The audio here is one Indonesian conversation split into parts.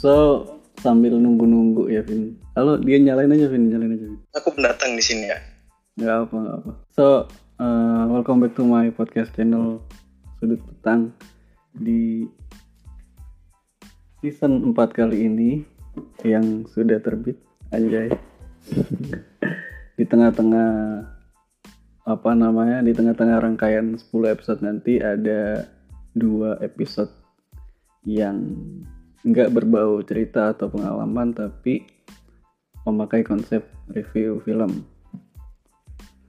So sambil nunggu-nunggu ya Vin. Halo dia nyalain aja Vin, nyalain aja Vin. Aku pendatang di sini ya. Nggak apa nggak apa. So uh, welcome back to my podcast channel Sudut Petang di season 4 kali ini yang sudah terbit anjay. di tengah-tengah apa namanya di tengah-tengah rangkaian 10 episode nanti ada dua episode yang nggak berbau cerita atau pengalaman tapi memakai konsep review film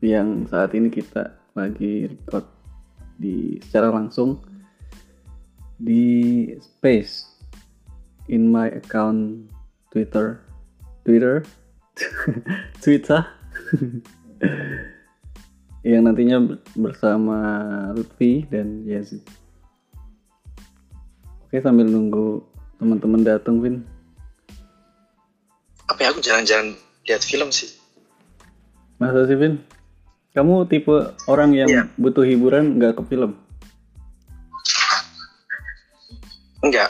yang saat ini kita lagi record di secara langsung di space in my account Twitter. Twitter? Twitter? Yang nantinya bersama Lutfi dan Yazid. Oke sambil nunggu teman-teman datang, Vin. Apa ya aku jarang-jarang lihat film sih. Masa sih, Vin? Kamu tipe orang yang Iya. butuh hiburan nggak ke film? Enggak.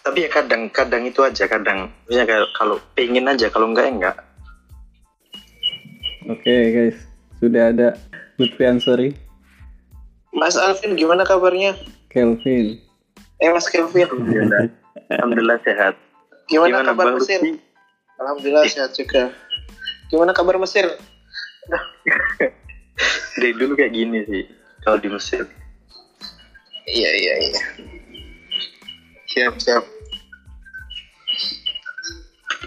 Tapi ya kadang-kadang itu aja kadang. Misalnya kalau pengen aja kalau enggak ya enggak. Oke, guys. Sudah ada Lutfi Ansori, Mas Alvin gimana kabarnya? Kelvin. Eh Mas Kelvin, Alhamdulillah. Sehat. gimana, kabar Bang Mesir? Lutfi? Alhamdulillah sehat juga. Gimana kabar Mesir? Dari dulu kayak gini sih. Kalau di Mesir. Iya iya iya. Siap siap.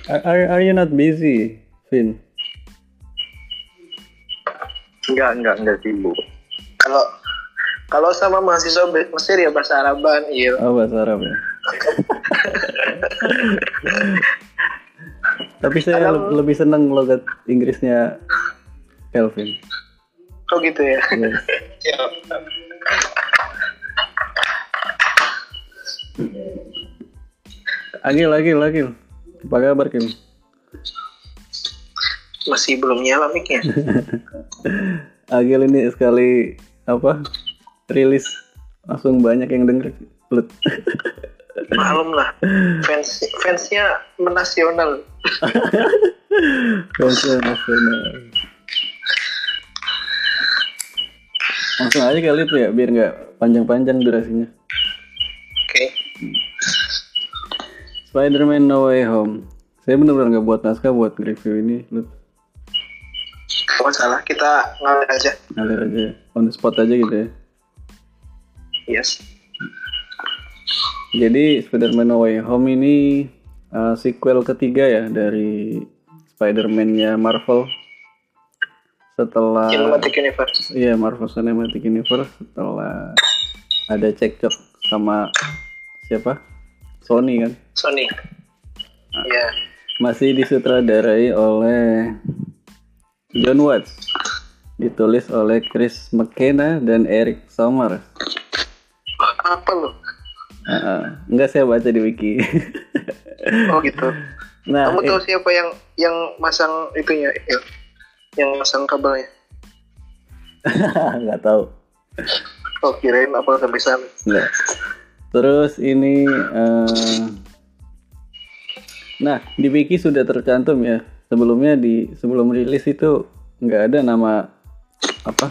Are, are, are you not busy, Vin? Enggak, enggak, enggak sibuk. Kalau kalau sama mahasiswa Mesir ya bahasa Araban, iya. Oh, bahasa Arab ya. Tapi saya le- lebih senang logat Inggrisnya Kelvin. Oh gitu ya. Yes. Siap. Agil, Agil, Agil. Apa kabar, Kim? Masih belum nyala mic-nya. Agil ini sekali apa rilis langsung banyak yang denger. Lut. Malum lah. Fans fansnya menasional. Konser nasional. Langsung aja kali itu ya, biar nggak panjang-panjang durasinya. Oke. Spider-Man No Way Home. Saya bener-bener nggak buat naskah buat review ini. Lut. Gak masalah, kita ngalir aja. Ngalir aja, on the spot aja gitu ya. Yes. Jadi Spider-Man No Way Home ini uh, sequel ketiga ya dari Spider-Man-nya Marvel. Setelah Cinematic Universe. iya Marvel Cinematic Universe setelah ada cekcok sama siapa? Sony kan. Sony. Iya. Masih disutradarai oleh John Watts. Ditulis oleh Chris McKenna dan Eric Sommer. Apa lo? Uh, enggak saya baca di wiki. Oh gitu. nah, Kamu eh, tahu siapa yang yang masang itunya? Ya, yang masang kabelnya? nggak tahu. Oh kirain apa sana. Enggak. Terus ini eh, Nah, di wiki sudah tercantum ya. Sebelumnya di sebelum rilis itu nggak ada nama apa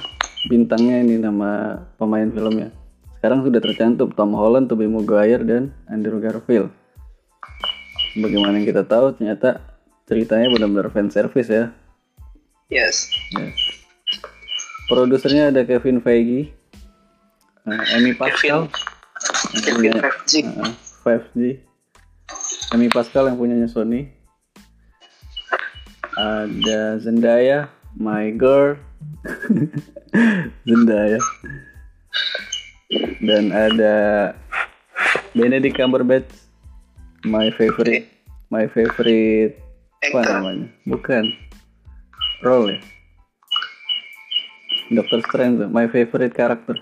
bintangnya ini nama pemain filmnya. Sekarang sudah tercantum Tom Holland, Tobey Maguire dan Andrew Garfield. Bagaimana yang kita tahu ternyata ceritanya benar-benar fan service ya. Yes. Yes. Produsernya ada Kevin Feige, eh, Amy Pascal, yang Kevin punya- 5G. Uh, 5G. Amy Pascal yang punyanya Sony. Ada Zendaya, My Girl. Zendaya. Dan ada Benedict Cumberbatch, my favorite, my favorite apa namanya? Bukan. Role ya. Doctor Strange, my favorite character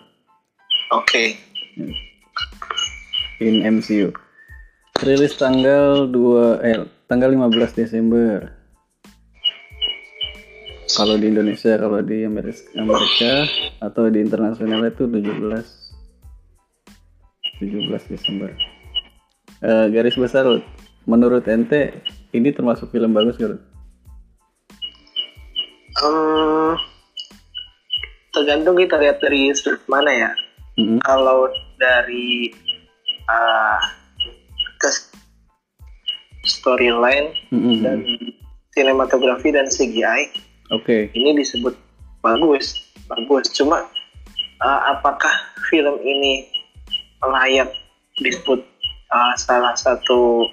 Oke. in MCU. Rilis tanggal 2 eh tanggal 15 Desember. Kalau di Indonesia, kalau di Amerika, Amerika atau di internasional itu 17 17 Desember. Eh, garis besar menurut ente ini termasuk film bagus gak? Em, tergantung kita lihat dari sudut mana ya. Mm-mm. Kalau dari uh, ke storyline Mm-mm. dan sinematografi dan CGI Oke. ini disebut bagus, bagus. Cuma uh, apakah film ini layak disebut uh, salah satu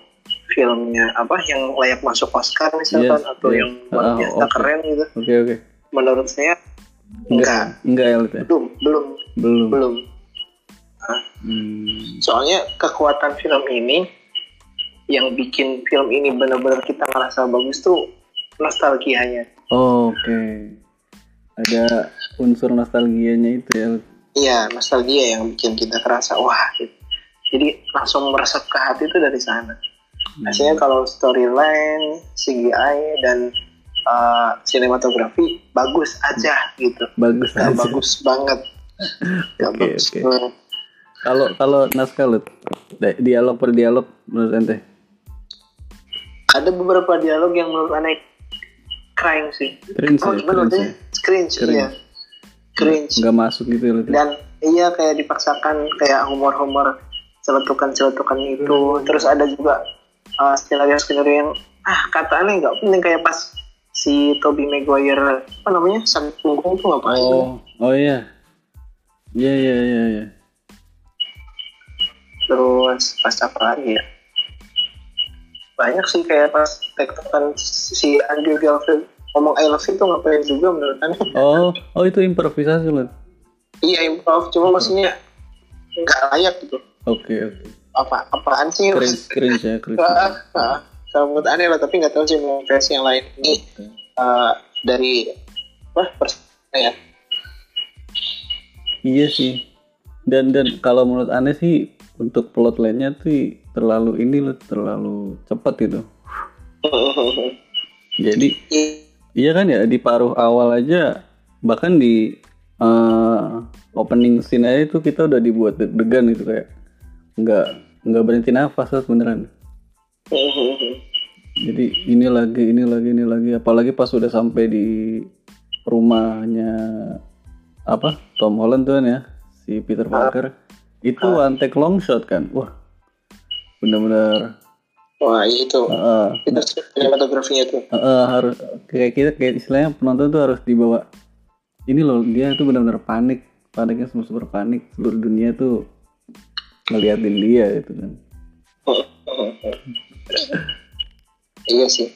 filmnya apa yang layak masuk Oscar misalkan Yes, atau yes. yang luar Ah, biasa oke. keren gitu? Oke oke. Menurut saya enggak, Enggak Lut, ya? belum, belum, Belum. belum. Hmm. Soalnya kekuatan film ini yang bikin film ini benar-benar kita ngerasa bagus tuh nostalgianya. Oke. Ada unsur nostalgianya itu ya. Iya, nostalgia yang bikin kita kerasa wah. Gitu. Jadi langsung meresap ke hati itu dari sana. Biasanya kalau storyline, CGI dan uh, sinematografi bagus aja gitu. Bagus Gak aja. bagus banget. Gak Oke, bagus oke. banget. Kalau kalau naskah di- dialog per dialog menurut ente? Ada beberapa dialog yang menurut aneh crying sih. Cringe Oh, ya, gimana cringe maksudnya? Cringe, Cringe. iya. Cringe. Nggak masuk gitu ya, Lut. Dan iya kayak dipaksakan kayak humor-humor celetukan-celetukan itu. Terus ada juga uh, skenario-skenario yang ah kata aneh nggak penting kayak pas si Toby Maguire apa namanya sang punggung tuh ngapain? Oh, oh iya. Iya iya iya iya. Terus pas apa lagi ya? Banyak sih kayak pas tektokan si Andrew Garfield ngomong I love you tuh ngapain juga menurut aneh. Oh, oh itu improvisasi Lut. Iya improv, cuma maksudnya nggak layak gitu. Oke oke. Apa apaan sih? Cringe cringe ya cringe. Ah, ah. Kalau menurut aneh lah, tapi nggak tahu sih menurut versi yang lain. Ini eh, dari wah pers ya. Iya sih. Dan dan kalau menurut aneh sih untuk plot line-nya tuh terlalu ini loh, terlalu cepat gitu. Jadi iya kan ya di paruh awal aja bahkan di eh, opening scene aja itu kita udah dibuat deg-degan gitu kayak nggak nggak berhenti nafas Lut, beneran. Jadi ini lagi, ini lagi, ini lagi. Apalagi pas udah sampai di rumahnya apa Tom Holland tuh kan ya si Peter Parker itu one take long shot kan. Wah bener-bener Wah iya itu. eh, Itu sinematografinya tuh. eh, harus kayak kita kayak istilahnya penonton tuh harus dibawa ini loh dia tuh benar-benar panik paniknya semua super panik seluruh dunia tuh ngeliatin dia gitu kan Iya sih.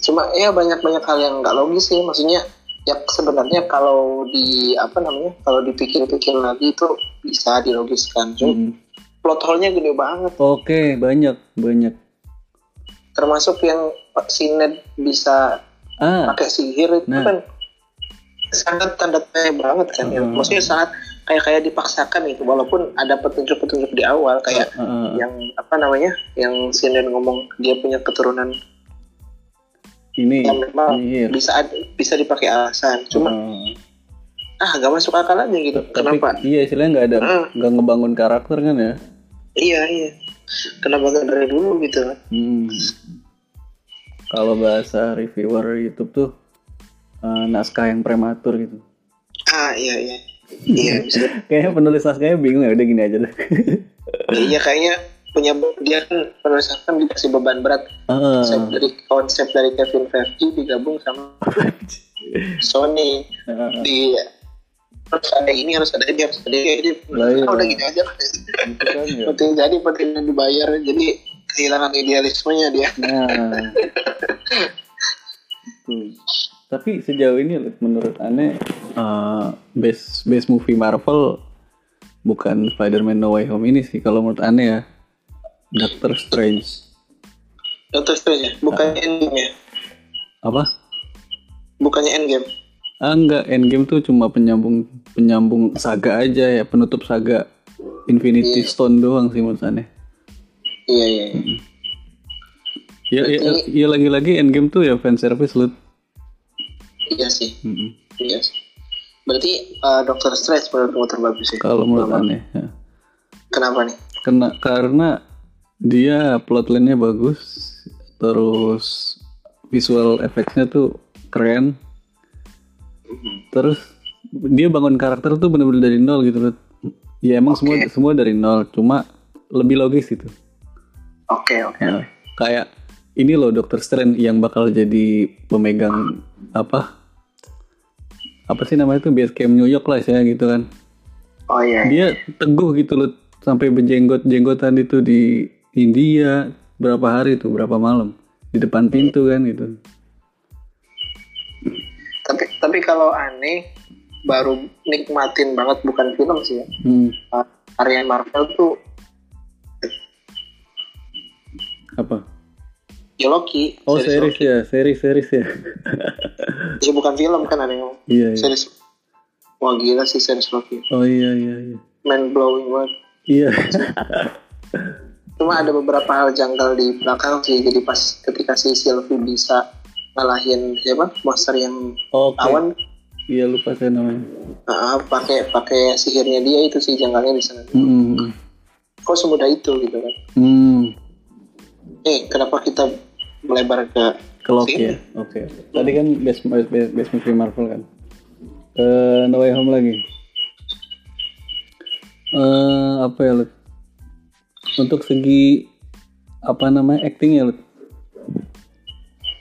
Cuma ya banyak-banyak hal yang nggak logis sih. Maksudnya ya sebenarnya kalau di apa namanya kalau dipikir-pikir lagi itu bisa dilogiskan. Cuma Hmm. plot hole-nya gede banget. oke banyak banyak Termasuk yang si Ned bisa ah. pakai sihir itu Nah. kan sangat tanda tanya banget kan ya. Hmm. Maksudnya sangat kayak kayak dipaksakan gitu. Walaupun ada petunjuk-petunjuk di awal kayak eh, eh, yang apa namanya yang si Ned ngomong dia punya keturunan ini yang memang sihir. bisa bisa dipakai alasan. Cuma Eh, ah nggak masuk akal aja gitu. Tapi kenapa? iya istilahnya nggak ada nggak ngebangun karakter kan ya? Iya iya. Kenapa nggak dari dulu gitu. Hmm. Kalau bahasa reviewer YouTube tuh eh, naskah yang prematur gitu. ah iya iya iya bisa Kayaknya penulis naskahnya bingung ya udah gini aja deh. iya kayaknya punya dia kan penulis kan dikasih beban berat Heeh. konsep dari konsep dari Kevin Feige digabung sama Sony Heeh. di harus ada ini harus ada ini harus ada ini Lah, iya. Ah, udah gini aja lah. Itu kan ya. penting jadi penting dibayar jadi kehilangan idealismenya dia Nah. Tapi sejauh ini menurut aneh eh, best best movie Marvel bukan Spider-Man No Way Home ini sih kalau menurut aneh ya. Doctor Strange. Doctor Strange ya bukannya endgame ya Apa? bukannya endgame Ah enggak, Endgame tuh cuma penyambung penyambung saga aja ya, penutup saga Infinity Stone doang sih menurut aneh. Iya iya iya. Ya, ya, ya lagi-lagi Endgame tuh ya fan service lu. iya sih Mm-mm. iya sih berarti uh, Doctor Strange menurutmu terbagus ya Kalau menurut aneh. Ya. kenapa nih Kena, karena dia plotline-nya bagus terus visual effects-nya tuh keren terus dia bangun karakter tuh bener-bener dari nol gitu loh ya emang semua Oke. semua dari nol cuma lebih logis gitu Oke oke. Ya, kayak ini loh Dokter Strange yang bakal jadi pemegang apa apa sih namanya itu base camp New York lah ya gitu kan Oh iya. dia teguh gitu loh sampai berjenggot jenggotan itu di India berapa hari tuh berapa malam di depan pintu kan gitu Tapi tapi kalau aneh baru nikmatin banget bukan film sih ya. hmm, Uh, Karya Marvel tuh apa ya Loki. oh series series Loki. ya series series ya Ya bukan film kan ada yang iya iya series. Wah gila sih series Loki. oh iya iya iya Mind blowing banget. iya Cuma ada beberapa hal janggal di belakang sih. Jadi pas ketika si Sylvie bisa ngalahin siapa monster yang oke awan iya lupa saya namanya uh, pakai pakai sihirnya dia itu sih janggalnya di sana. hmm, Kok semudah itu gitu kan? hmm. Eh kenapa kita melebar ke ke Loki ya oke oke. tadi kan best best best movie Marvel kan ke No Way Home lagi eh apa ya Lut? untuk segi apa namanya acting ya Lut?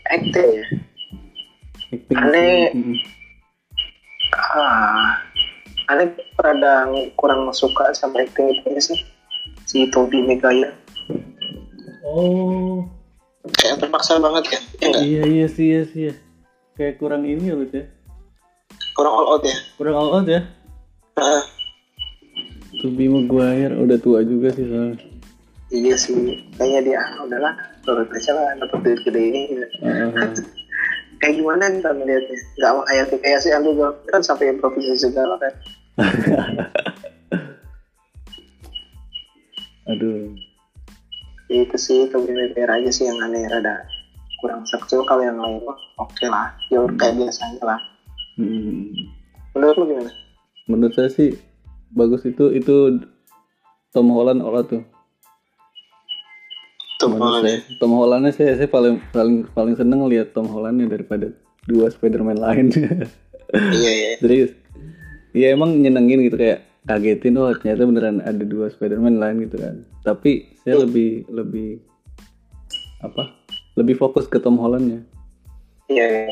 acting ya? acting. Mm-mm. Ah, aneh rada kurang suka sama acting itu sih si Tobey Maguire oh kayak terpaksa banget ya, ya nggak? iya iya sih iya sih ya. kayak kurang ini ya ya kurang all out ya. kurang all out ya Ah, Tobey Maguire udah tua juga sih soalnya iya sih, kayaknya dia ah, udahlah turut aja lah dapat duit gede ini. gitu. Kayak gimana kita melihatnya? Nggak mau kayak kayak si Andrew Garfield kan sampai improvisasi segala kan. aduh Itu sih Maguire aja sih yang aneh rada kurang seksual kalau yang lain mah oke lah, ya kayak biasanya lah. Hmm. Menurut lu gimana? menurut saya sih bagus itu itu Tom Holland olah tuh Tuh, Menurut saya Tom Hollandnya saya saya paling paling paling seneng lihat Tom Hollandnya daripada dua Spiderman lain iya iya. serius ya emang nyenengin gitu kayak kagetin oh ternyata beneran ada dua Spiderman lain gitu kan tapi saya lebih lebih apa lebih fokus ke Tom Hollandnya Iya, iya.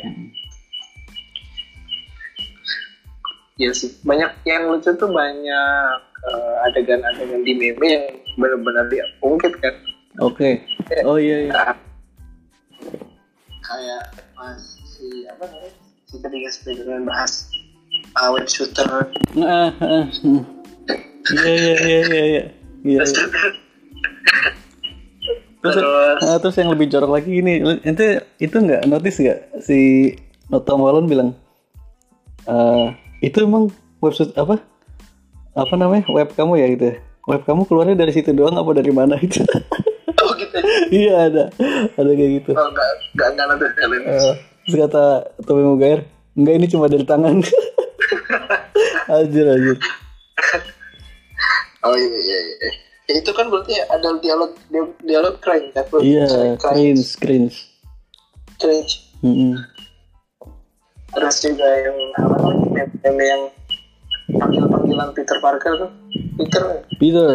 Iya sih. Banyak yang lucu tuh banyak eh, adegan-adegan di meme yang benar-benar diungkit kan. oke oh iya iya Nah, kayak si apa namanya si ketiga Spiderman bahas uh, web shooter ah, ah, hmm. iya iya iya iya iya iya terus iya. Terus, terus ah, terus yang lebih jorok lagi ini, ente itu nggak notice nggak si Tom Holland bilang, "Eh, itu emang website apa? Apa namanya web kamu ya gitu? ya? Web kamu keluarnya dari situ doang apa dari mana itu? oh gitu iya ada, ada kayak gitu. oh enggak enggak enggak kalian Eh, terus kata Tommy Maguire, enggak ini cuma dari tangan. anjir anjir. oh iya iya iya Ya, itu kan berarti ada dialog di- dialog cringe kan Iya, cringe, cringe. cringe Mm-mm. terus juga yang apa namanya meme yang panggil panggilan Peter Parker tuh Peter Peter,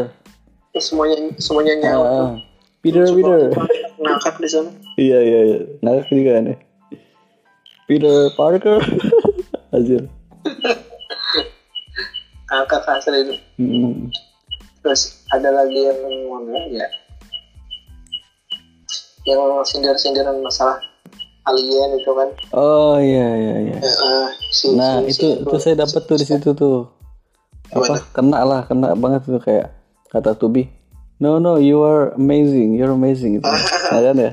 semuanya semuanya nyawa tuh. ah, Peter, Peter. ngakak di sana Iya iya iya. Ngakak juga ya. Peter Parker. Anjir. Ngakak asli itu Hmm. terus ada lagi yang mana ya yang sindir-sindiran masalah alien itu kan Oh iya iya iya. Eh, eh, si, Nah si- itu si- itu saya dapat tuh di situ tuh. Apa kena lah kena banget tuh kayak kata Tubi. No no you are amazing you're amazing gitu. Nah, kan ya.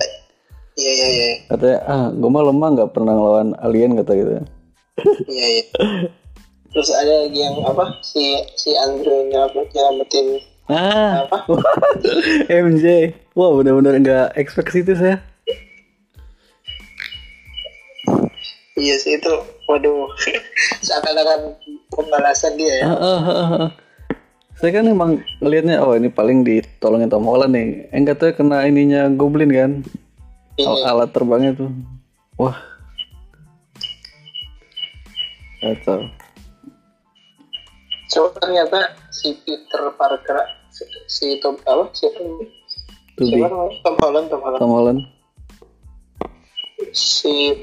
iya iya iya Katanya ah gue mah lemah nggak pernah ngelawan alien kata gitu. iya iya terus ada lagi yang apa? Si si Andrew nyelamatin nyelamatin Ah. apa? MJ. Wah benar-benar nggak expect itu saya. iya sih itu waduh. Seakan-akan pembalasan dia ya. Ah, ah, ah, saya kan emang ngelihatnya oh ini paling ditolongin Tom Holland nih. Enggak tahu kena ininya Goblin kan? Al- Iya. alat terbangnya tuh. Wah. Kacau Cuma ternyata si Peter Parker si, si Tom apa tuh di Siapa namanya? Tom Holland Tom Holland. Tom Holland. Si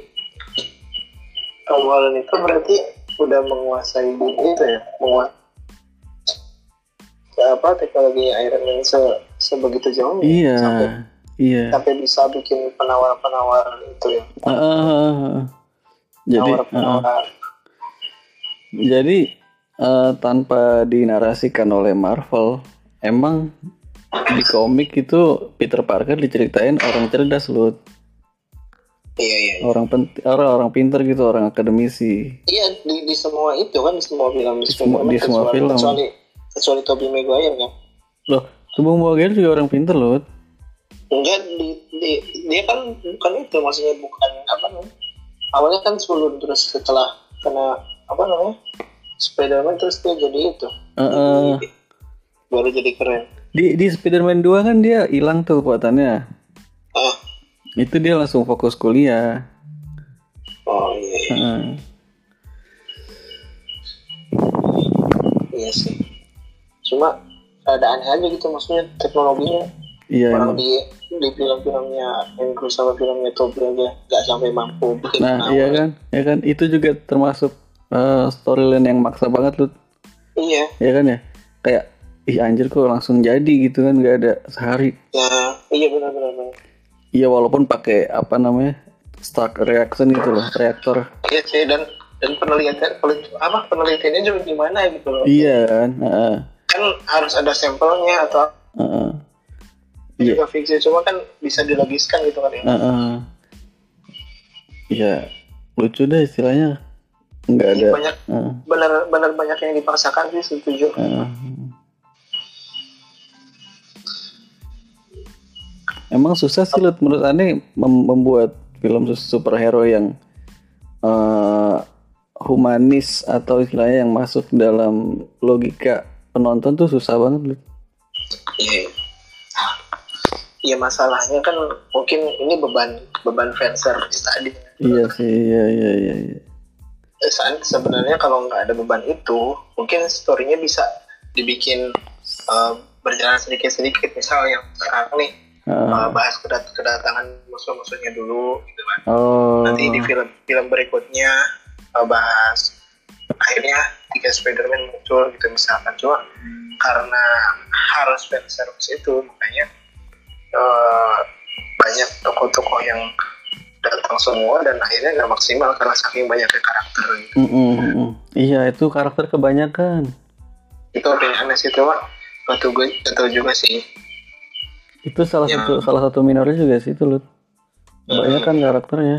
Tom Holland itu berarti udah menguasai itu ya? Menguasai apa teknologinya Iron Man se sebegitu jauhnya iya sampai iya. sampai bisa bikin penawar-penawar itu ya? Ah, ah, ah, ah. jadi ah, ah. penawar-penawar jadi eh, tanpa dinarasikan oleh Marvel emang di komik itu Peter Parker diceritain orang cerdas loh iya iya orang penting orang orang pinter gitu orang akademisi. Iya di, di semua itu kan di semua film Di semua- di semua kecuali, film. kecuali kecuali Tobey Maguire kan. Loh Tubung Maguire juga orang pinter loh enggak di, di dia kan bukan itu maksudnya bukan apa namanya? Awalnya kan sulun terus setelah kena apa namanya Spiderman terus dia jadi itu. Eh. Jadi, baru jadi keren. Di di Spider-Man 2 kan dia hilang tuh kekuatannya. Ah. Itu dia langsung fokus kuliah. Oh iya iya, Heeh. iya sih. Cuma ada aneh aja gitu maksudnya teknologinya. Iya orang emang. di di film-filmnya Andrew sama filmnya Tobey aja nggak sampai mampu. Nah iya kan? Ya kan? Itu juga termasuk eh, storyline yang maksa banget lu iya ya kan ya kayak ih anjir kok langsung jadi gitu kan nggak ada sehari nah iya benar benar benar iya walaupun pakai apa namanya start reaction gitu loh reaktor iya sih dan dan penelitian penelit- apa penelitiannya juga gimana gitu loh iya kan Heeh. kan harus ada sampelnya atau Heeh. Iya. juga fiksi cuma kan bisa dilogiskan gitu kan ya Heeh. Iya, lucu deh istilahnya. Nggak ada. banyak Heeh, benar benar banyak yang dipaksakan sih setuju heeh. Emang susah sih Lut, menurut mem- membuat film su- superhero yang eh, humanis atau istilahnya yang masuk dalam logika penonton tuh susah banget Lut. iya Iya masalahnya kan mungkin ini beban beban fan service tadi. Iya sih, iya iya iya. iya. Se- Sebenarnya kalau nggak ada beban itu, mungkin storynya bisa dibikin eh, berjalan sedikit-sedikit. Misal yang sekarang nih Heeh. eh, bahas kedat- kedatangan musuh-musuhnya dulu, gitu kan. Oh. Nanti di film film berikutnya eh, bahas akhirnya tiga Spider-Man muncul gitu misalkan. Cuma karena harus fan service itu makanya eh, banyak tokoh-tokoh yang datang semua dan akhirnya nggak maksimal karena saking banyaknya karakter gitu. Mm-mm, mm-mm. Iya itu karakter kebanyakan. itu opini aneh sih cuma nggak tahu gue tahu juga sih Itu salah Ya. satu salah satu minornya juga sih itu Lut. Kebanyakan karakternya.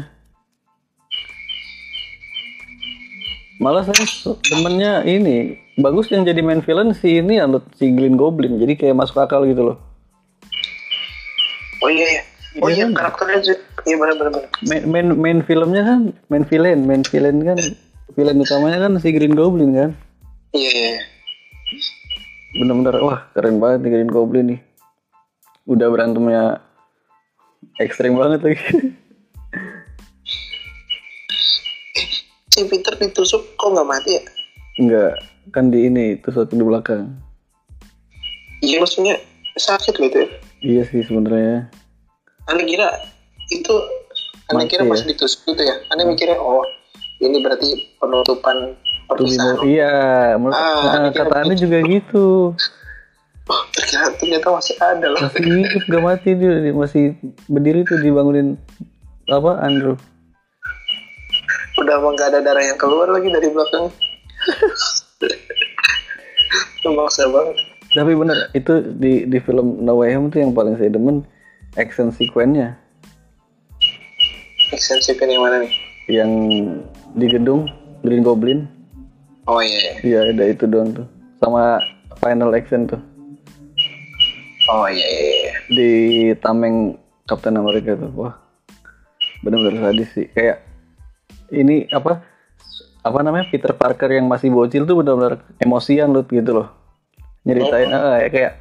Malah saya temennya ini bagus yang jadi main villain si ini ya si Green Goblin. Jadi kayak masuk akal gitu loh. oh iya ya oh Iya kan? karakternya juga iya benar benar Main main, main filmnya kan main villain, main villain kan villain utamanya kan si Green Goblin kan. iya iya iya. Bener-bener wah keren banget nih Green Goblin nih. Udah berantemnya ekstrim banget lagi. si Peter ditusuk kok nggak mati ya Enggak, kan di ini itu satu di belakang. iya maksudnya sakit loh itu ya. Iya sih sebenarnya. Aneh kira itu aneh Mati kira ya? masih ditusuk gitu ya. Aneh mikirnya oh ini berarti penutupan perpisahan. Iya, Ah, kata Anda juga gitu. oh, ternyata ternyata masih ada loh. Masih hidup gak mati dia, masih berdiri tuh dibangunin apa Andrew. udah emang nggak ada darah yang keluar lagi dari belakang. Maksa banget. Tapi bener itu di di film No Way Home tuh yang paling saya demen action sequence-nya ekstensi yang mana nih yang di gedung Green Goblin. oh iya, iya. Iya, ada itu doang tuh. Sama final action tuh oh iya, iya, iya. di tameng Captain America tuh. Wah. Bener-bener sadis sih. Kayak ini apa apa namanya Peter Parker yang masih bocil tuh benar-benar emosian loh gitu loh nyeritain ah, ya kayak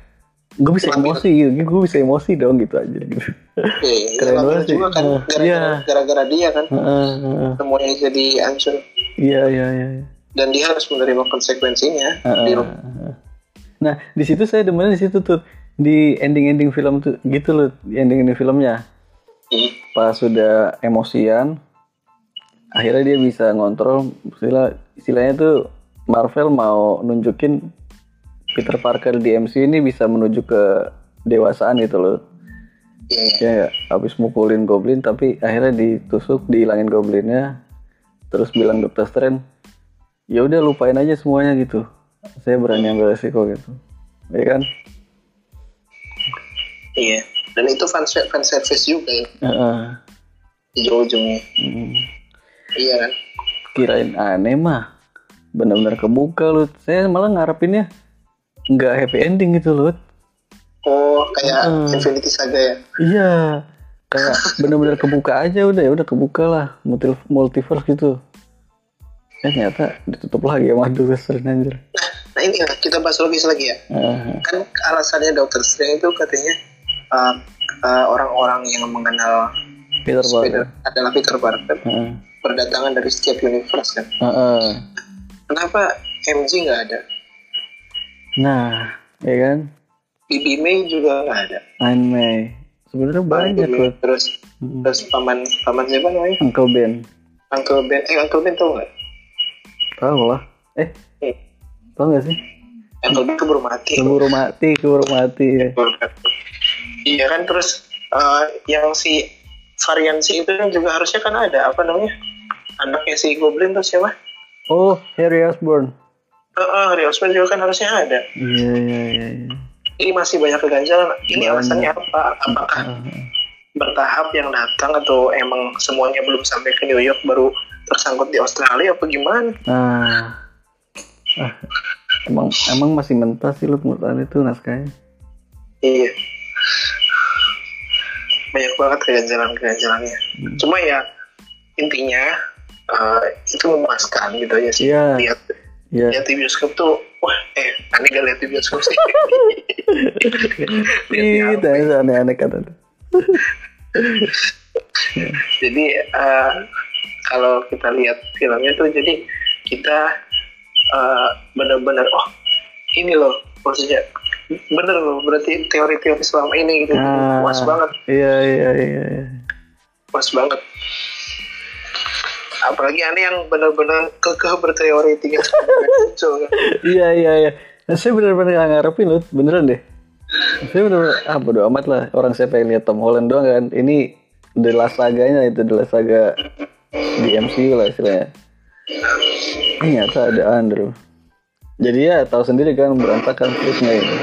gue bisa emosi gitu gue bisa emosi dong gitu aja gitu Iya, Keren banget sih. juga kan Iya. gara-gara Iya. gara-gara dia kan Heeh, heeh. semuanya jadi hancur iya iya iya dan dia harus menerima konsekuensinya Heeh, di heeh. nah di situ saya demennya di situ tuh di ending ending film tuh gitu loh di ending ending filmnya Hmm. pas sudah emosian akhirnya dia bisa ngontrol istilah istilahnya tuh Marvel mau nunjukin Peter Parker di MCU ini bisa menuju ke dewasaan gitu loh Iya, iya. ya habis mukulin goblin tapi akhirnya ditusuk dihilangin goblinnya terus bilang Dokter Strange ya udah lupain aja semuanya gitu saya berani ambil resiko gitu ya kan Iya. Dan itu fan, fan service juga ya Heeh. ujung-ujungnya. Hmm. Iya kan? kirain aneh mah benar-benar kebuka lu saya malah ngarepinnya nggak happy ending gitu loh Oh, kayak Hmm. Infinity Saga ya. iya kayak benar-benar kebuka aja udah ya udah kebuka lah multi multiverse gitu eh ternyata ditutup lagi sama Doctor Strange anjir Nah ini lah, kita bahas logis lagi ya. Heeh. Kan alasannya Doctor Strange itu katanya uh, uh, orang-orang yang mengenal Peter Spider Parker adalah Peter Parker Heeh. berdatangan dari setiap universe kan. Heeh. Kenapa MJ nggak ada? Nah ya kan Bibi May juga ada. Iron May sebenarnya banyak Bibi loh Terus Mm. terus paman paman siapa namanya? Uncle Ben Uncle Ben. Eh Uncle Ben tau nggak? tahu lah eh Eh, tahu nggak sih Uncle Ben keburu mati. keburu mati keburu mati ya Iya kan terus eh, yang si variansi itu kan juga harusnya kan ada apa namanya anaknya si Goblin tuh siapa? oh Harry Osborn Harry Osborn juga kan harusnya ada. iya iya iya iya. Ini masih banyak keganjalan. Ini Banyak. alasannya apa? Apakah Heeh. bertahap yang datang atau emang semuanya belum sampai ke New York baru tersangkut di Australia apa gimana? Nah, ah, emang emang masih mentah sih lu menurut Anda itu naskahnya. Iya. Banyak banget keganjalan-keganjalannya. Hmm. Cuma ya intinya eh, itu memuaskan gitu aja sih. Iya. Lihat Iya. lihat di bioskop tuh, wah eh aneh gak lihat di bioskop sih. Itu aneh-aneh kata tuh. jadi eh, kalau kita lihat filmnya tuh jadi kita eh, benar-benar oh ini loh maksudnya bener loh berarti teori-teori selama ini gitu Ah. puas banget Iya iya iya. iya. puas banget apalagi aneh yang benar-benar kekeh berteori tinggal muncul kan. Iya iya iya. Nah, saya bener-bener gak ngarepin loh, beneran deh. Saya bener-bener, ah bodo amat lah. Orang saya pengen lihat Tom Holland doang kan. Ini The Last Saga-nya itu The Last Saga di MCU lah istilahnya. Ternyata ada Andrew. Jadi ya tahu sendiri kan berantakan terusnya ini.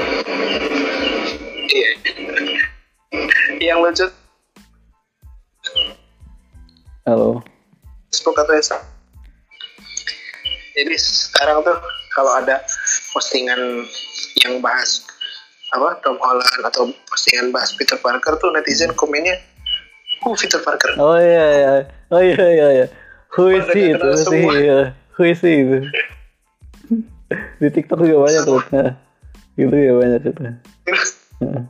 iya yang lucu Halo. Facebook atau Insta jadi sekarang tuh kalau ada postingan yang bahas apa Tom Holland atau postingan bahas Peter Parker tuh netizen komennya uh Peter Parker Oh iya iya. Oh iya iya iya. Who is Pada he itu sih? Iya. Who is he itu? Di TikTok juga banyak tuh. Nah, itu ya banyak itu. Heeh.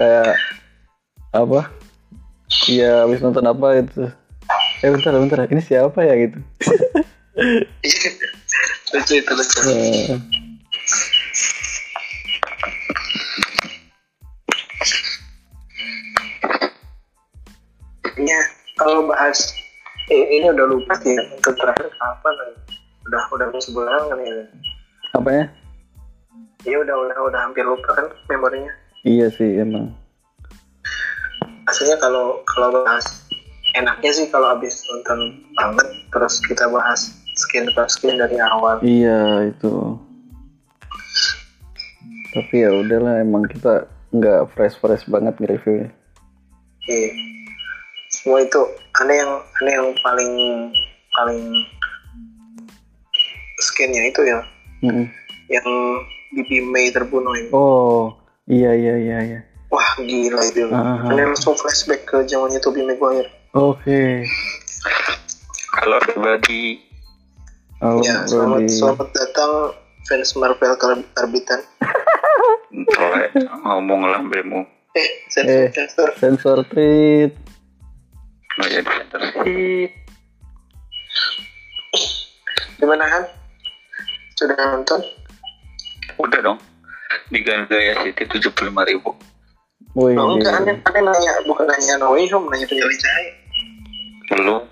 Kayak apa? Iya, habis nonton apa itu. Eh bentar, bentar. Ini siapa ya gitu? lucu itu lucu Heeh. ya kalau bahas eh, ini udah lupa sih ya untuk terakhir kapan ya? udah udah mau sebulan kan ya Apanya? ya udah udah udah hampir lupa kan memorinya Iya sih emang. Aslinya kalau kalau bahas enaknya sih kalau habis nonton banget terus kita bahas skin per skin dari awal Iya itu. Tapi ya udahlah emang kita nggak fresh fresh banget nge-reviewnya. Iya. semua itu ada yang ada yang paling paling skinnya itu ya Mm-mm. yang Bibi May terbunuh ini Oh iya iya iya iya. Wah gila itu Ah. Ada langsung flashback ke zamannya Tobey Maguire Oke. Kalau pribadi Halo Ya, selamat, Di. selamat datang fans Marvel Kar- Karbitan. Ngomong lah bemu. Eh, sensor, Eh. sensor. Sensor treat. Oh ya terus. Gimana Han? Sudah nonton? Udah dong. Di Gaya City tujuh puluh lima ribu. Wih, Oh, enggak, aneh, aneh nanya, bukan nanya No Way Home, nanya penyalin cahaya. Belum.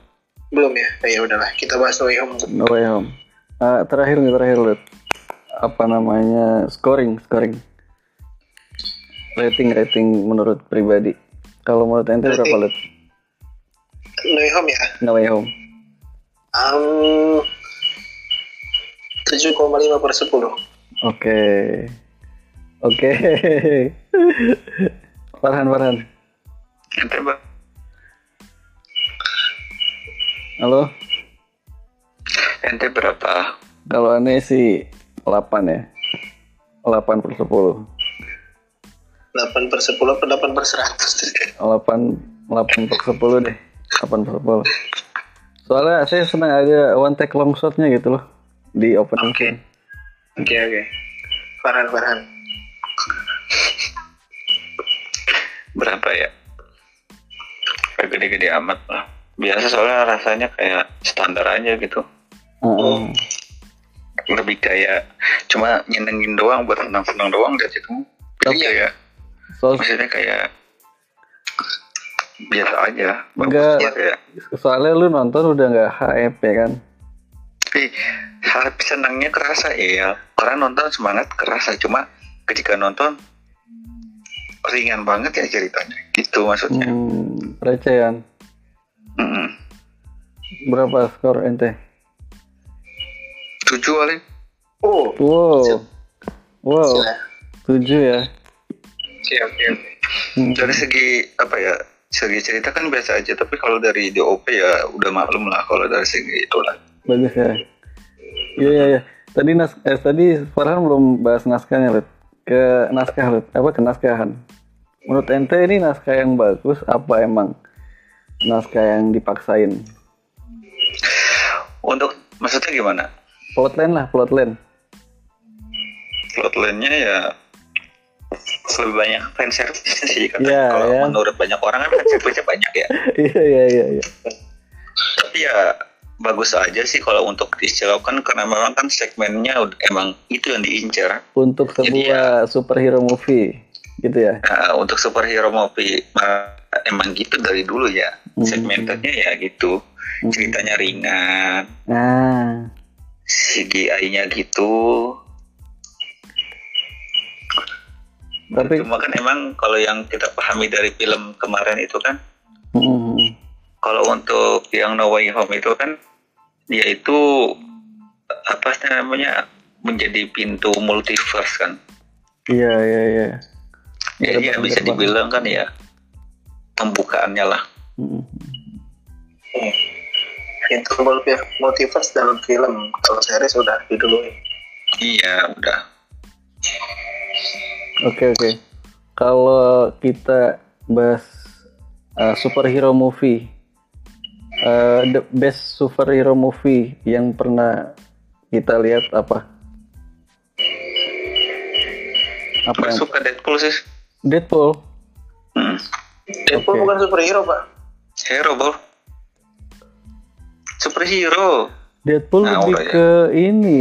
Belum ya? Oh, ya udahlah, kita bahas No Way Home. No Way Home. Ah, terakhir nih terakhir Lut. Apa namanya scoring scoring. Rating rating menurut pribadi. Kalau menurut ente berapa. Lut? No Way Home ya? No Way Home. Um, 7,5 per 10. Oke. Oke. Farhan Farhan. Ente bang. Halo. Ente berapa? Kalau aneh sih 8 ya. 8 per 10. 8 per 10 atau 8 per 100? 8 8 per 10 deh 8 per 10 soalnya saya senang ada one take long shotnya gitu loh di opening Oke. Oke, oke. Farhan, Farhan. Berapa ya? Gede-gede amat lah. Biasa soalnya rasanya kayak standar aja gitu. Heeh. Lebih kayak cuma nyenengin doang buat senang-senang doang dari situ. Jadi Iya. ya Soal- maksudnya kayak biasa aja. Enggak. Kayak soalnya lu nonton udah nggak HF ya kan tapi hal senangnya kerasa ya orang nonton semangat kerasa cuma ketika nonton ringan banget ya ceritanya. Gitu maksudnya. Hmm, pelecehan Mm-mm. berapa skor ente? Tujuh kali. Oh, wow. Wow. Sila. tujuh ya. Siap, siap. Hmm. dari segi apa ya segi cerita kan biasa aja tapi kalau dari DOP ya udah maklum lah kalau dari segi itu lah bagus ya. Iya iya iya. Tadi nas eh, tadi Farhan belum bahas naskahnya ke naskah apa ke naskahan. Menurut ente ini naskah yang bagus apa emang? Naskah yang dipaksain? Untuk maksudnya gimana? Plotline lah plotline. Plotline-nya ya lebih banyak fan service sih katanya Iya, kalau ya. menurut banyak orang kan fan service banyak ya. Iya iya iya iya. Tapi ya bagus aja sih kalau untuk diistilahkan karena memang kan segmennya udah- emang itu yang diincar. Untuk Jadi sebuah superhero movie gitu ya? Nah, untuk superhero movie uh, emang gitu dari dulu ya. Hmm. segmentednya ya gitu. Hmm. ceritanya ringan. Nah CGI-nya gitu. Tapi cuma kan emang kalau yang kita pahami dari film kemarin itu kan mm, kalau untuk yang No Way Home itu kan dia itu apa sih namanya menjadi pintu multiverse kan iya iya iya jadi ya Gerbang- bisa dibilang kan ya pembukaannya lah Mm. Hmm. Itu multi- multiverse dalam film. Kalau series udah diduluin. iya udah Oke oke. Kalau kita bahas uh, superhero movie, uh, the best superhero movie yang pernah kita lihat apa? Apa Gue yang suka Deadpool sih Deadpool? hmm. Deadpool Oke. bukan superhero, Pak. hero bro superhero Deadpool Nah, lebih udah ya. ke ini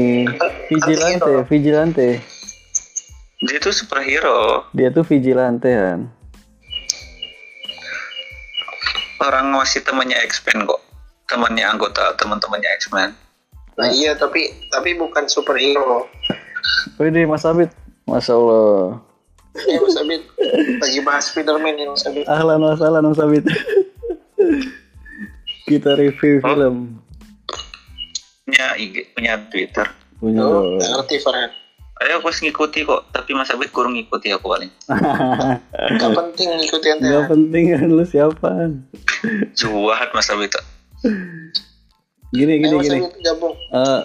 vigilante, vigilante. dia itu superhero Dia tuh vigilante kan. Orang masih temannya X-Men kok temannya anggota teman-temannya X-Men Nah, iya, tapi tapi bukan superhero. Wih Mas Abid, Masya Allah. Ya, Mas Abid lagi bahas Spiderman yang Mas Abid. Ahlan wa sahlan Mas Abid. Kita review Oh. film. punya IG punya Twitter Punya Oh, ngerti Farhan. Ayo aku ngikuti kok tapi Mas Abid kurang ngikuti aku paling Gak penting ngikutin Gak ente. penting kan lu siapa? juahat Mas Abid Gini gini Ayo gini. Abid. Eh,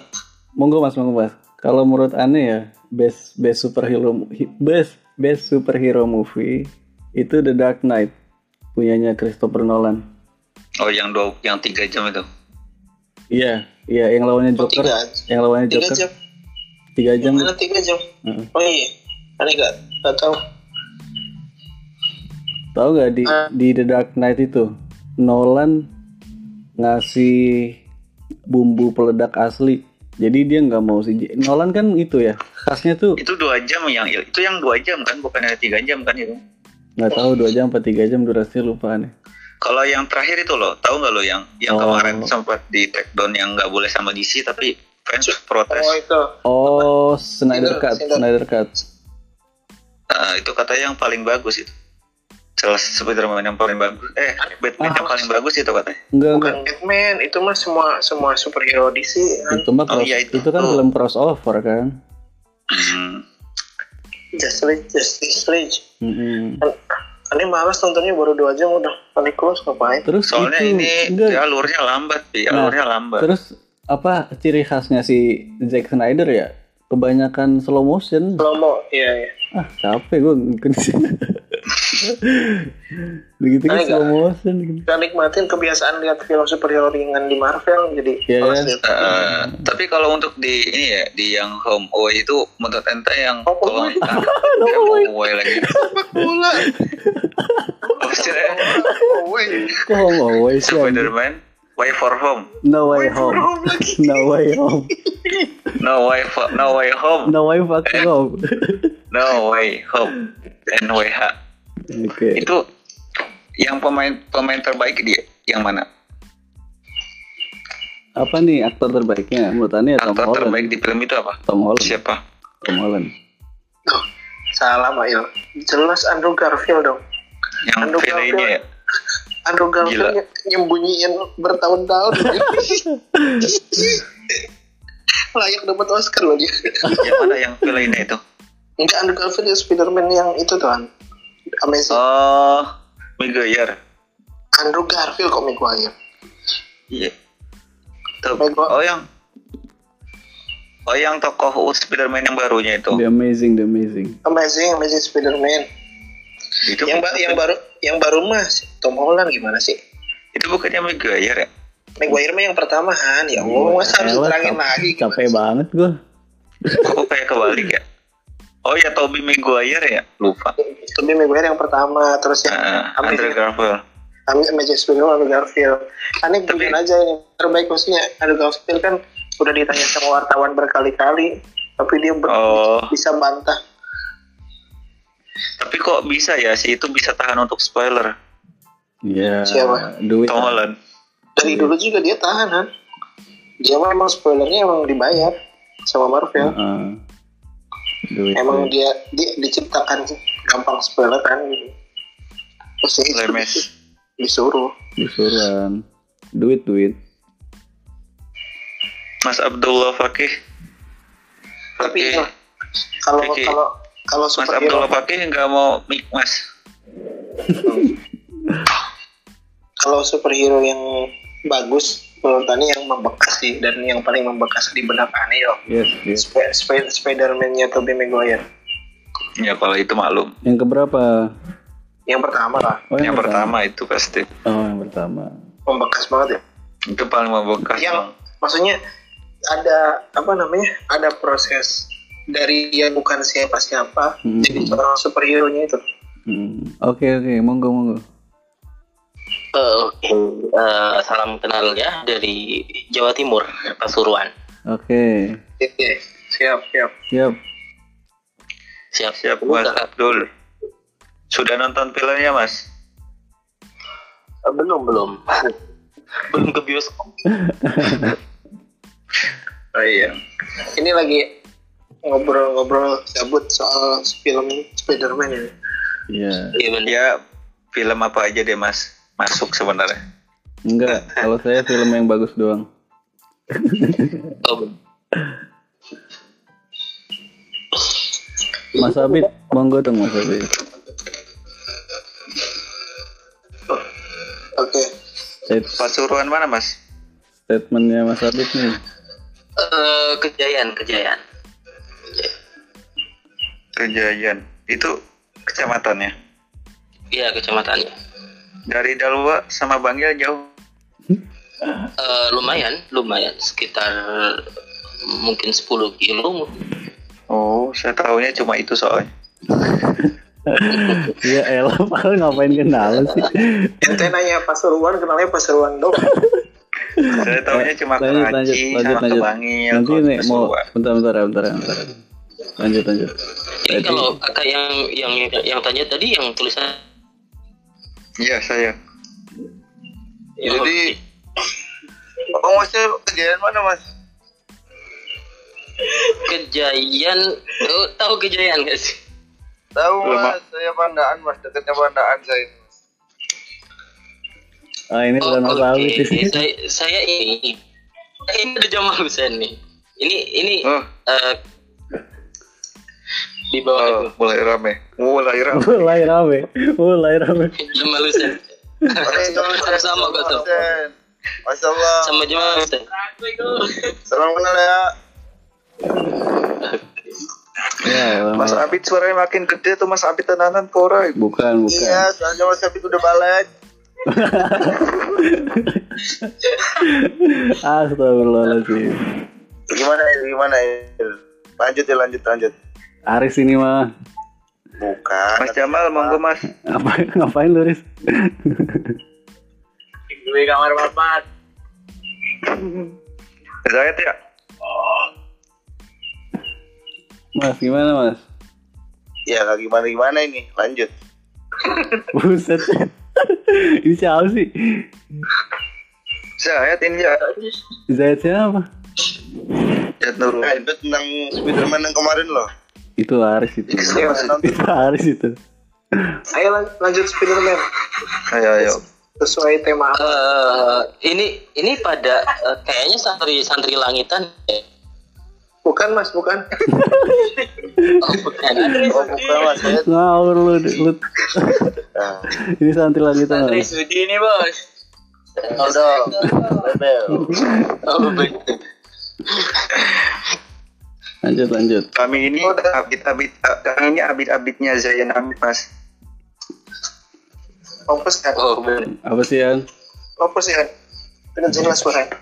monggo Mas, monggo Mas. Kalau menurut aneh ya, best best superhero best best superhero movie itu The Dark Knight punyanya Christopher Nolan. oh yang dua yang tiga jam itu Iya, iya yang lawannya Oh, Joker, tiga, yang lawannya tiga Joker jam. Tiga jam. Mana tiga jam? Heeh. Oh iya. Aneh gak, gak tahu. Tahu gak di Ah. di The Dark Knight itu Nolan ngasih bumbu peledak asli. Jadi dia nggak mau sih. Nolan kan itu ya khasnya tuh Itu dua jam yang itu yang dua jam kan, bukannya tiga jam kan itu. nggak tahu dua jam apa tiga jam durasinya lupa aneh. Kalau yang terakhir itu loh, tahu nggak lo yang yang Oh. kemarin sempat di take down yang nggak boleh sama DC tapi fans protes. Oh itu. Oh Snyder Snyder- Cut, Snyder. Cut. Nah, itu katanya yang paling bagus itu. Salah Spiderman yang paling bagus. Eh, Batman yang Ah. paling bagus itu katanya. Enggak Bukan enggak. Batman, itu mah semua semua superhero DC. kan. Itu mah Oh, cross- iya, itu. itu. kan Oh. film crossover kan. Hmm. Justice League, Justice League. Mm-mm. Aneh malas nontonnya baru dua jam udah paling close ngapain? Terus Soalnya itu ini enggak. ya, alurnya lambat. Nah, Alurnya lambat. Terus apa ciri khasnya si Zack Snyder ya? Kebanyakan slow motion. Slow iya iya. Ah capek gue Begitu kan slow nggak? motion gitu. Gak nikmatin kebiasaan lihat film superhero ringan di Marvel jadi Iya, kan? lihat. Eh, tapi kalau untuk di ini ya di yang home away itu menurut ente yang Home kalau away. home away lagi. Bola. Maksudnya Oh, wait. Kok home away sih? Spider-Man Way for Home. No way Way home. home. No way home. No way for, no way home. No way fucking home. No way home. NWH. Oke. Itu yang pemain pemain terbaik dia yang mana? Apa nih aktor terbaiknya? Menurut Ani ya Tom Aktor Holland. terbaik di film itu apa? Tom Holland. Siapa? Tom Holland. Tuh, salah Mail. Jelas Andrew Garfield dong. Yang Andrew villainnya ya? Andrew Garfield Gila. ny- nyembunyiin bertahun-tahun. Layak dapat Oscar loh dia. Yang mana yang villainnya itu? Enggak Andrew Garfield ya Spider-Man yang itu tuh kan. Amazing. Oh, Maguire. Andrew Garfield kok Maguire. Iya. Maguire. Oh yang Oh yang tokoh Spider-Man yang barunya itu. The Amazing, The Amazing. Amazing, Amazing Spider-Man. Itu Yang, ba- yang baru yang baru mah si Tom Holland gimana sih? itu bukannya Maguire ya? Maguire mah yang pertama Han. Ya Allah, masa harus terangin lagi? Capek banget gue. Kok kayak kebalik ya? Oh ya Tobey Maguire ya? Lupa. Tapi Maguire yang pertama, terus yang Uh, Andrew Garfield. Amazing Spider-Man Andrew Garfield. Aneh Tapi- aja ini terbaik maksudnya Andrew Garfield kan udah ditanya sama wartawan berkali-kali, tapi dia ber- Oh. bisa bantah. Tapi kok bisa ya sih itu bisa tahan untuk spoiler? Iya. Siapa? Duit. Tom Holland. Dari dulu juga dia tahan Han. Dia emang spoilernya emang dibayar sama Marvel. Heeh. Duit. Emang dia, dia diciptakan gampang spoiler kan. Terus Lemes. disuruh. Disuruhan. Duit, duit. Mas Abdullah Fakih. Tapi Fakih. itu, kalau kalau kalau Mas superhero Abdullah Fakih nggak mau mic mas. kalau superhero yang bagus menurut Ani yang membekas sih dan yang paling membekas di benak Ani yo Yes, yes. Sp- Sp- Spider-Man-nya Tobey Maguire Ya kalau itu maklum. Yang keberapa? yang pertama lah Oh, yang pertama itu pasti. Oh, yang pertama. membekas banget ya Itu paling membekas. yang Bang. maksudnya ada apa namanya ada proses dari dia bukan siapa-siapa Hmm. jadi seorang superhero nya itu Hmm. Oke, oke. Monggo, monggo. Eh, Oke, Eh, salam kenal ya dari Jawa Timur, Pasuruan. Oke. Oke, siap siap Siap. Siap, Siap Mas Abdul. Sudah nonton filmnya Mas? Eh, belum belum, belum ke bioskop. oh iya ini lagi ngobrol-ngobrol cabut soal film Spider-Man ini Iya. Iya benar. Ya film apa aja deh Mas masuk sebenarnya. Enggak, kalau saya film yang bagus doang. Oh. Mas Abid, monggo dong Mas Abid. oke State- Pasuruan mana Mas? statementnya Mas Abid nih. Eh, kejayaan, kejayaan. Kejayaan. Itu kecamatannya. Iya kecamatannya. Dari Dalwa sama Bangil jauh. Eh, lumayan, lumayan sekitar mungkin 10 kilo. Oh, saya tahunya cuma itu soalnya. Ya elah, padahal ngapain kenal sih? ente nanya Pasuruan kenalnya Pasuruan dong Saya tahunya cuma Lanjut, lanjut, Keraci lanjut, sama lanjut. Kebangil. Nanti nih mau bentar, bentar, bentar, bentar. Lanjut, lanjut. Jadi Jadi- kalau kakak yang yang yang tanya tadi yang tulisan Iya, saya. Jadi Oh masnya kejadian mana mas? kejayaan, oh, tahu kejayaan gak sih? Tahu mas, saya pandaan mas, dekatnya pandaan saya. Mas. Ah ini bukan Oh, Mas oke. Alwi sih. Saya, saya ini ini ada Jamal Hussein nih. Ini ini Oh, eh, di bawah oh, itu mulai rame. Mulai rame. Mulai rame, mulai rame. Jamal Hussein. Sama-sama kok tuh. Masya Allah. Sama Jamal Hussein. Salam kenal ya. Ya, Mas. Abid suaranya makin gede tuh Mas Abid tenanan pora. Bukan, bukan. Iya, soalnya mas Abid udah balik. Astagfirullahaladzim. Gimana ini? Gimana ini? Lanjut ya, lanjut, lanjut. Aris ini mah. Bukan. Mas Jamal monggo Mas. Ngapain, ngapain lu, Riz? gue kamar bapak Saya ya. Mas, gimana, Mas? Ya, nggak gimana gimana ini. Lanjut. Buset. ini siapa sih? Saya ini ya. Zayat siapa? Jat Nurul. Nah, itu tentang Spiderman yang kemarin loh. Itu Aris itu. Itu Aris itu. ayo lan- lanjut Spiderman Ayo ayo. sesuai tema Eh, ini ini pada eh, kayaknya santri santri langitan. ya? bukan mas bukan Oh, bukan. Oh, bukan mas. Ngawur lu, lu. Nah, Ini santri lagi tuh. Sudi ini bos. Bebel. Oh, betul. Lanjut, lanjut. Kami ini abid abid kami ini abid abidnya Zayan Hamid Mas. opus kan Oh, benar. Apa sih, Yan? opus ya dengan jelas suaranya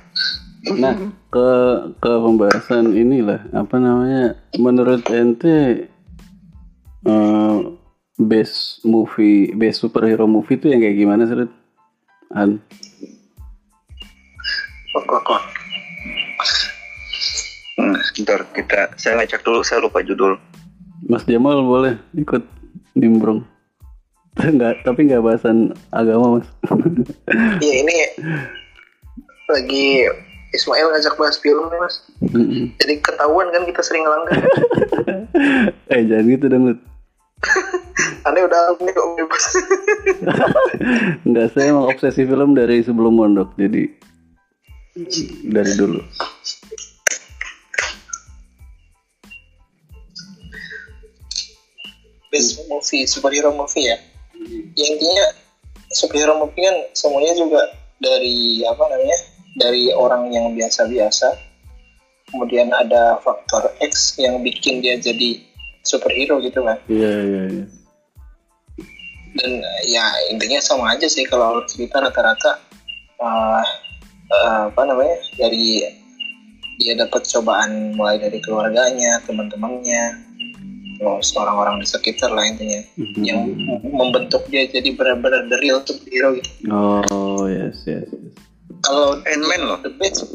Nah, ke ke pembahasan inilah apa namanya? Menurut ente eh best movie, best superhero movie itu yang kayak gimana sih? Rit? An? kok kok sebentar kita saya ngecek dulu saya lupa judul. Mas Jamal boleh ikut nimbrung. Enggak, tapi nggak bahasan agama, Mas. iya ini lagi Ismail ngajak bahas film nih mas Mm-mm. jadi ketahuan kan kita sering ngelanggar eh, jangan gitu dong, Lut. aneh udah ini kok bebas Enggak, saya emang obsesi film dari sebelum mondok, jadi dari dulu. Best movie superhero movie ya. Ya intinya superhero movie kan semuanya juga dari apa namanya dari orang yang biasa-biasa. Kemudian ada faktor X yang bikin dia jadi superhero gitu kan. Iya, iya, iya. dan eh, ya intinya sama aja sih kalau cerita rata-rata eh, eh, apa namanya dari dia dapat cobaan mulai dari keluarganya teman-temannya orang-orang di sekitar lah intinya yang membentuk dia jadi benar-benar the real superhero gitu Oh, yes, yes, yes. kalau Ant-Man loh. the best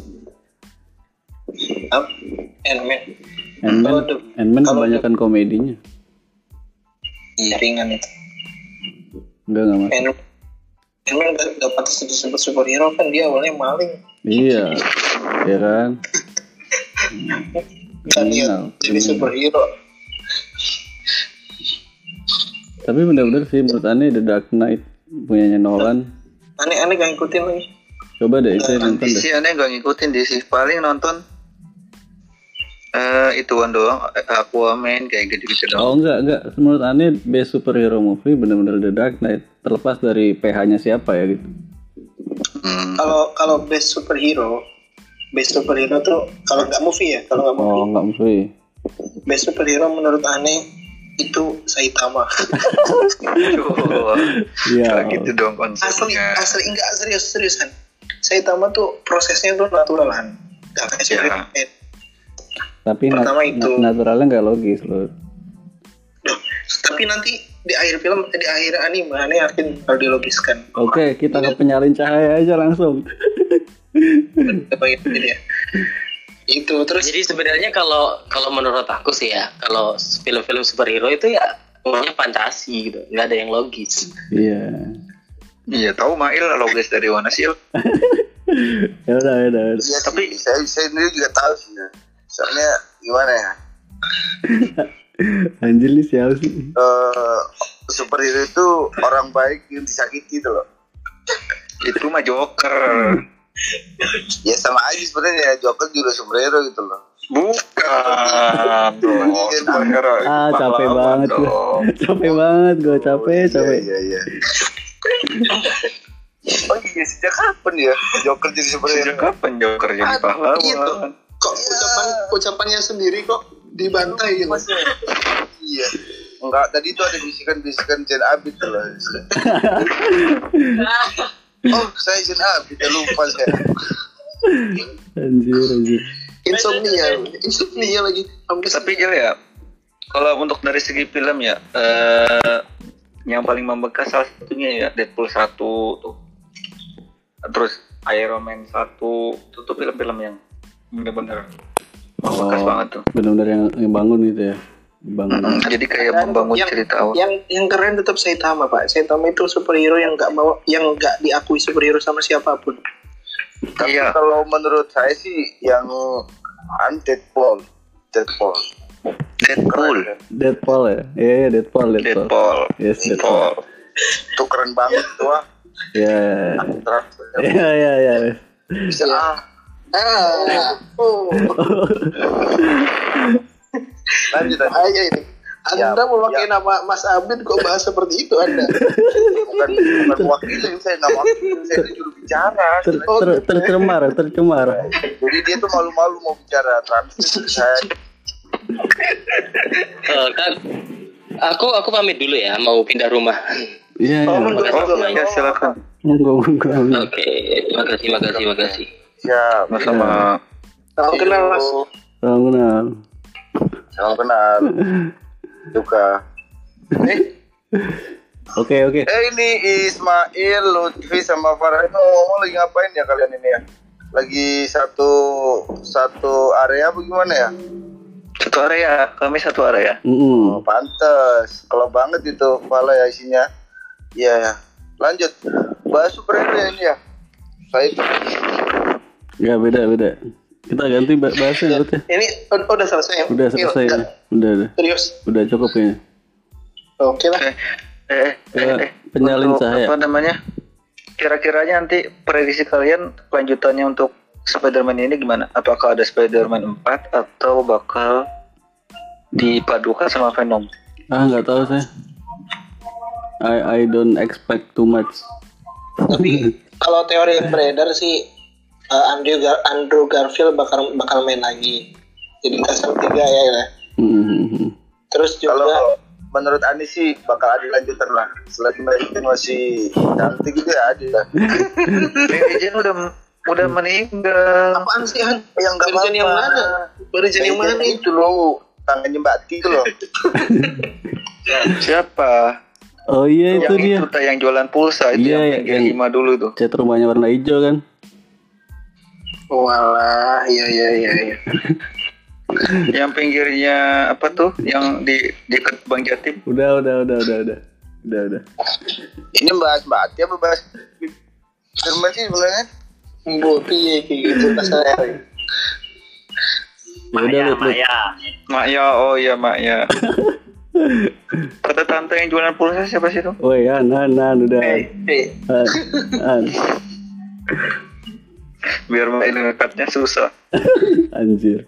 Up, Ant-Man, Kalau the- kalau kebanyakan komedinya. iya ringan itu Enggak, enggak, Mas. Ant- Ant-Man gak, gak pantas disebut superhero kan dia awalnya maling Iya, ya kan? kan dia jadi superhero Tapi bener-bener sih menurut Ane The Dark Knight punyanya Nolan. aneh-aneh gak ngikutin lagi Coba deh itu nonton deh. DC aneh gak ngikutin DC paling nonton eh ituan doang Aquaman kayak gitu-gitu doang. Oh enggak, enggak. Menurut Ane best superhero movie bener-bener The Dark Knight. Terlepas dari PH-nya siapa ya gitu. Hmm. kalau kalau best superhero best superhero tuh kalau nggak movie ya kalau nggak movie Oh enggak movie. best superhero menurut aneh itu Saitama Iya. Gitu dong asli konsepnya. asli enggak serius seriusan Saitama tuh prosesnya tuh naturalan. Gak kayak Ya. Tapi Pertama itu. na- naturalnya nggak logis loh. Duh, Tapi nanti di akhir film, di akhir anime, aneh yakin kalau dilogiskan. Oke, kita ke penyalin cahaya aja langsung. Apa itu jadi ya? Itu terus Jadi sebenarnya kalau kalau menurut aku sih ya, kalau film-film superhero itu ya semuanya fantasi gitu, nggak ada yang logis. Iya. Iya tahu Mail logis dari mana sih? Ya udah, ya udah. ya udah. Iya tapi saya saya sendiri juga tahu sih. ya. Soalnya gimana ya? Anjir nih siapa sih? Eh superhero itu orang baik yang disakiti gitu loh. Itu mah Joker. Ya sama aja sebenarnya Joker juga superhero gitu loh. Bukan. dong, superhero. Ah, capek banget gue. capek banget gue, capek, capek. Iya iya. Oh iya sejak kapan ya Joker jadi superhero? Sejak kapan Joker jadi Ah, pahlawan? gitu. kok ucapan ucapannya sendiri kok dibantai gitu. Iya. Enggak, tadi itu ada bisikan-bisikan Jen Abid tuh loh. oh, saya Jen Abid, ya lupa saya. Anjir, anjir. Insomnia, insomnia lagi. Sampai Tapi Jel ya, kalau untuk dari segi film ya, eh, yang paling membekas salah satunya ya Deadpool 1 tuh. Terus Iron Man 1 itu tuh film-film yang bener-bener membekas Oh. banget tuh. Benar-benar yang, yang bangun gitu ya. Bangun. Mm, Jadi kayak membangun yang, cerita awal. yang yang keren tetap Saitama pak Saitama itu superhero yang nggak bawa yang nggak diakui superhero sama siapa pun Tapi Iya. kalau menurut saya sih yang an Deadpool. Deadpool. Deadpool. Deadpool ya? Iya, iya, Deadpool, Deadpool. Deadpool. Yes, Deadpool. Itu keren banget tuh ah. Iya. Iya, iya, iya. Bisa ah. ah oh Lanjut aja ini anda Ya, memakai ya. nama Mas Abid kok bahas seperti itu anda Bukan bukan saya nggak wakilin saya itu juru bicara. Ter, ter, tercemar, tercemar. Jadi dia tuh malu-malu mau bicara translate saya. Eh, kan, aku aku pamit dulu ya, mau pindah rumah. Iya, iya. Oh, ya silakan. Monggo, monggo. Oke, makasih, makasih, makasih. Siap. Sama salam kenal Mas Salam kenal. Salam kenal. Juga. Oke, oke. Eh ini Ismail, Lutfi sama Farah itu ngomong lagi ngapain ya kalian ini ya? Lagi satu satu area apa gimana ya? satu area, kami satu area. Mm-mm. Oh, pantes. Kalau banget itu kepala ya isinya. Iya ya. Lanjut. Bahas superhero ya ini ya. Saya Ya, beda, beda. Kita ganti ba- bahasnya berarti. ini udah selesai ya Udah selesai Iya, ya. Udah, udah. serius Udah cukup kayaknya. oke lah Eh, eh, eh, Ya, eh, penyalin untuk cahaya. Apa namanya? Kira-kiranya nanti prediksi kalian lanjutannya untuk Spider-Man ini gimana? Apakah ada Spider-Man 4 atau bakal dipadukan sama Venom? Ah, nggak tahu saya. I I don't expect too much. tapi kalau teori yang beredar sih eh, Andrew Gar- Andrew Garfield bakal bakal main lagi jadi kasar tiga ya, ya. Mm-hmm. terus juga kalau menurut Ani sih bakal ada lanjutan lah. Selagi mereka masih cantik gitu ya ada. lah. Udah udah meninggal. apaan sih Han? Yang Mary Jane yang mana Jane yang mana itu loh tangannya Mbak Ti itu loh. Siapa? Oh iya itu yang dia. itu yang jualan pulsa itu Iya, yang yang- yang lima dulu tuh. Cat rumahnya warna hijau kan? Walah, iya iya iya. iya. yang pinggirnya apa tuh? Yang di dekat Bang Jatim. Udah, udah, udah, udah, udah. Udah, udah. Ini bahas Mbak Ti apa bahas Firman sih sebenarnya? Bu, piye kayak gitu kasar. Ya udah, Lut, Lut. Mak ya, oh iya Mak ya. Kata tante yang jualan pulsa siapa sih tuh? Woi, An, An, An, udah. Eh, eh. An, An. Biar Mak ini ngekatnya susah. Anjir.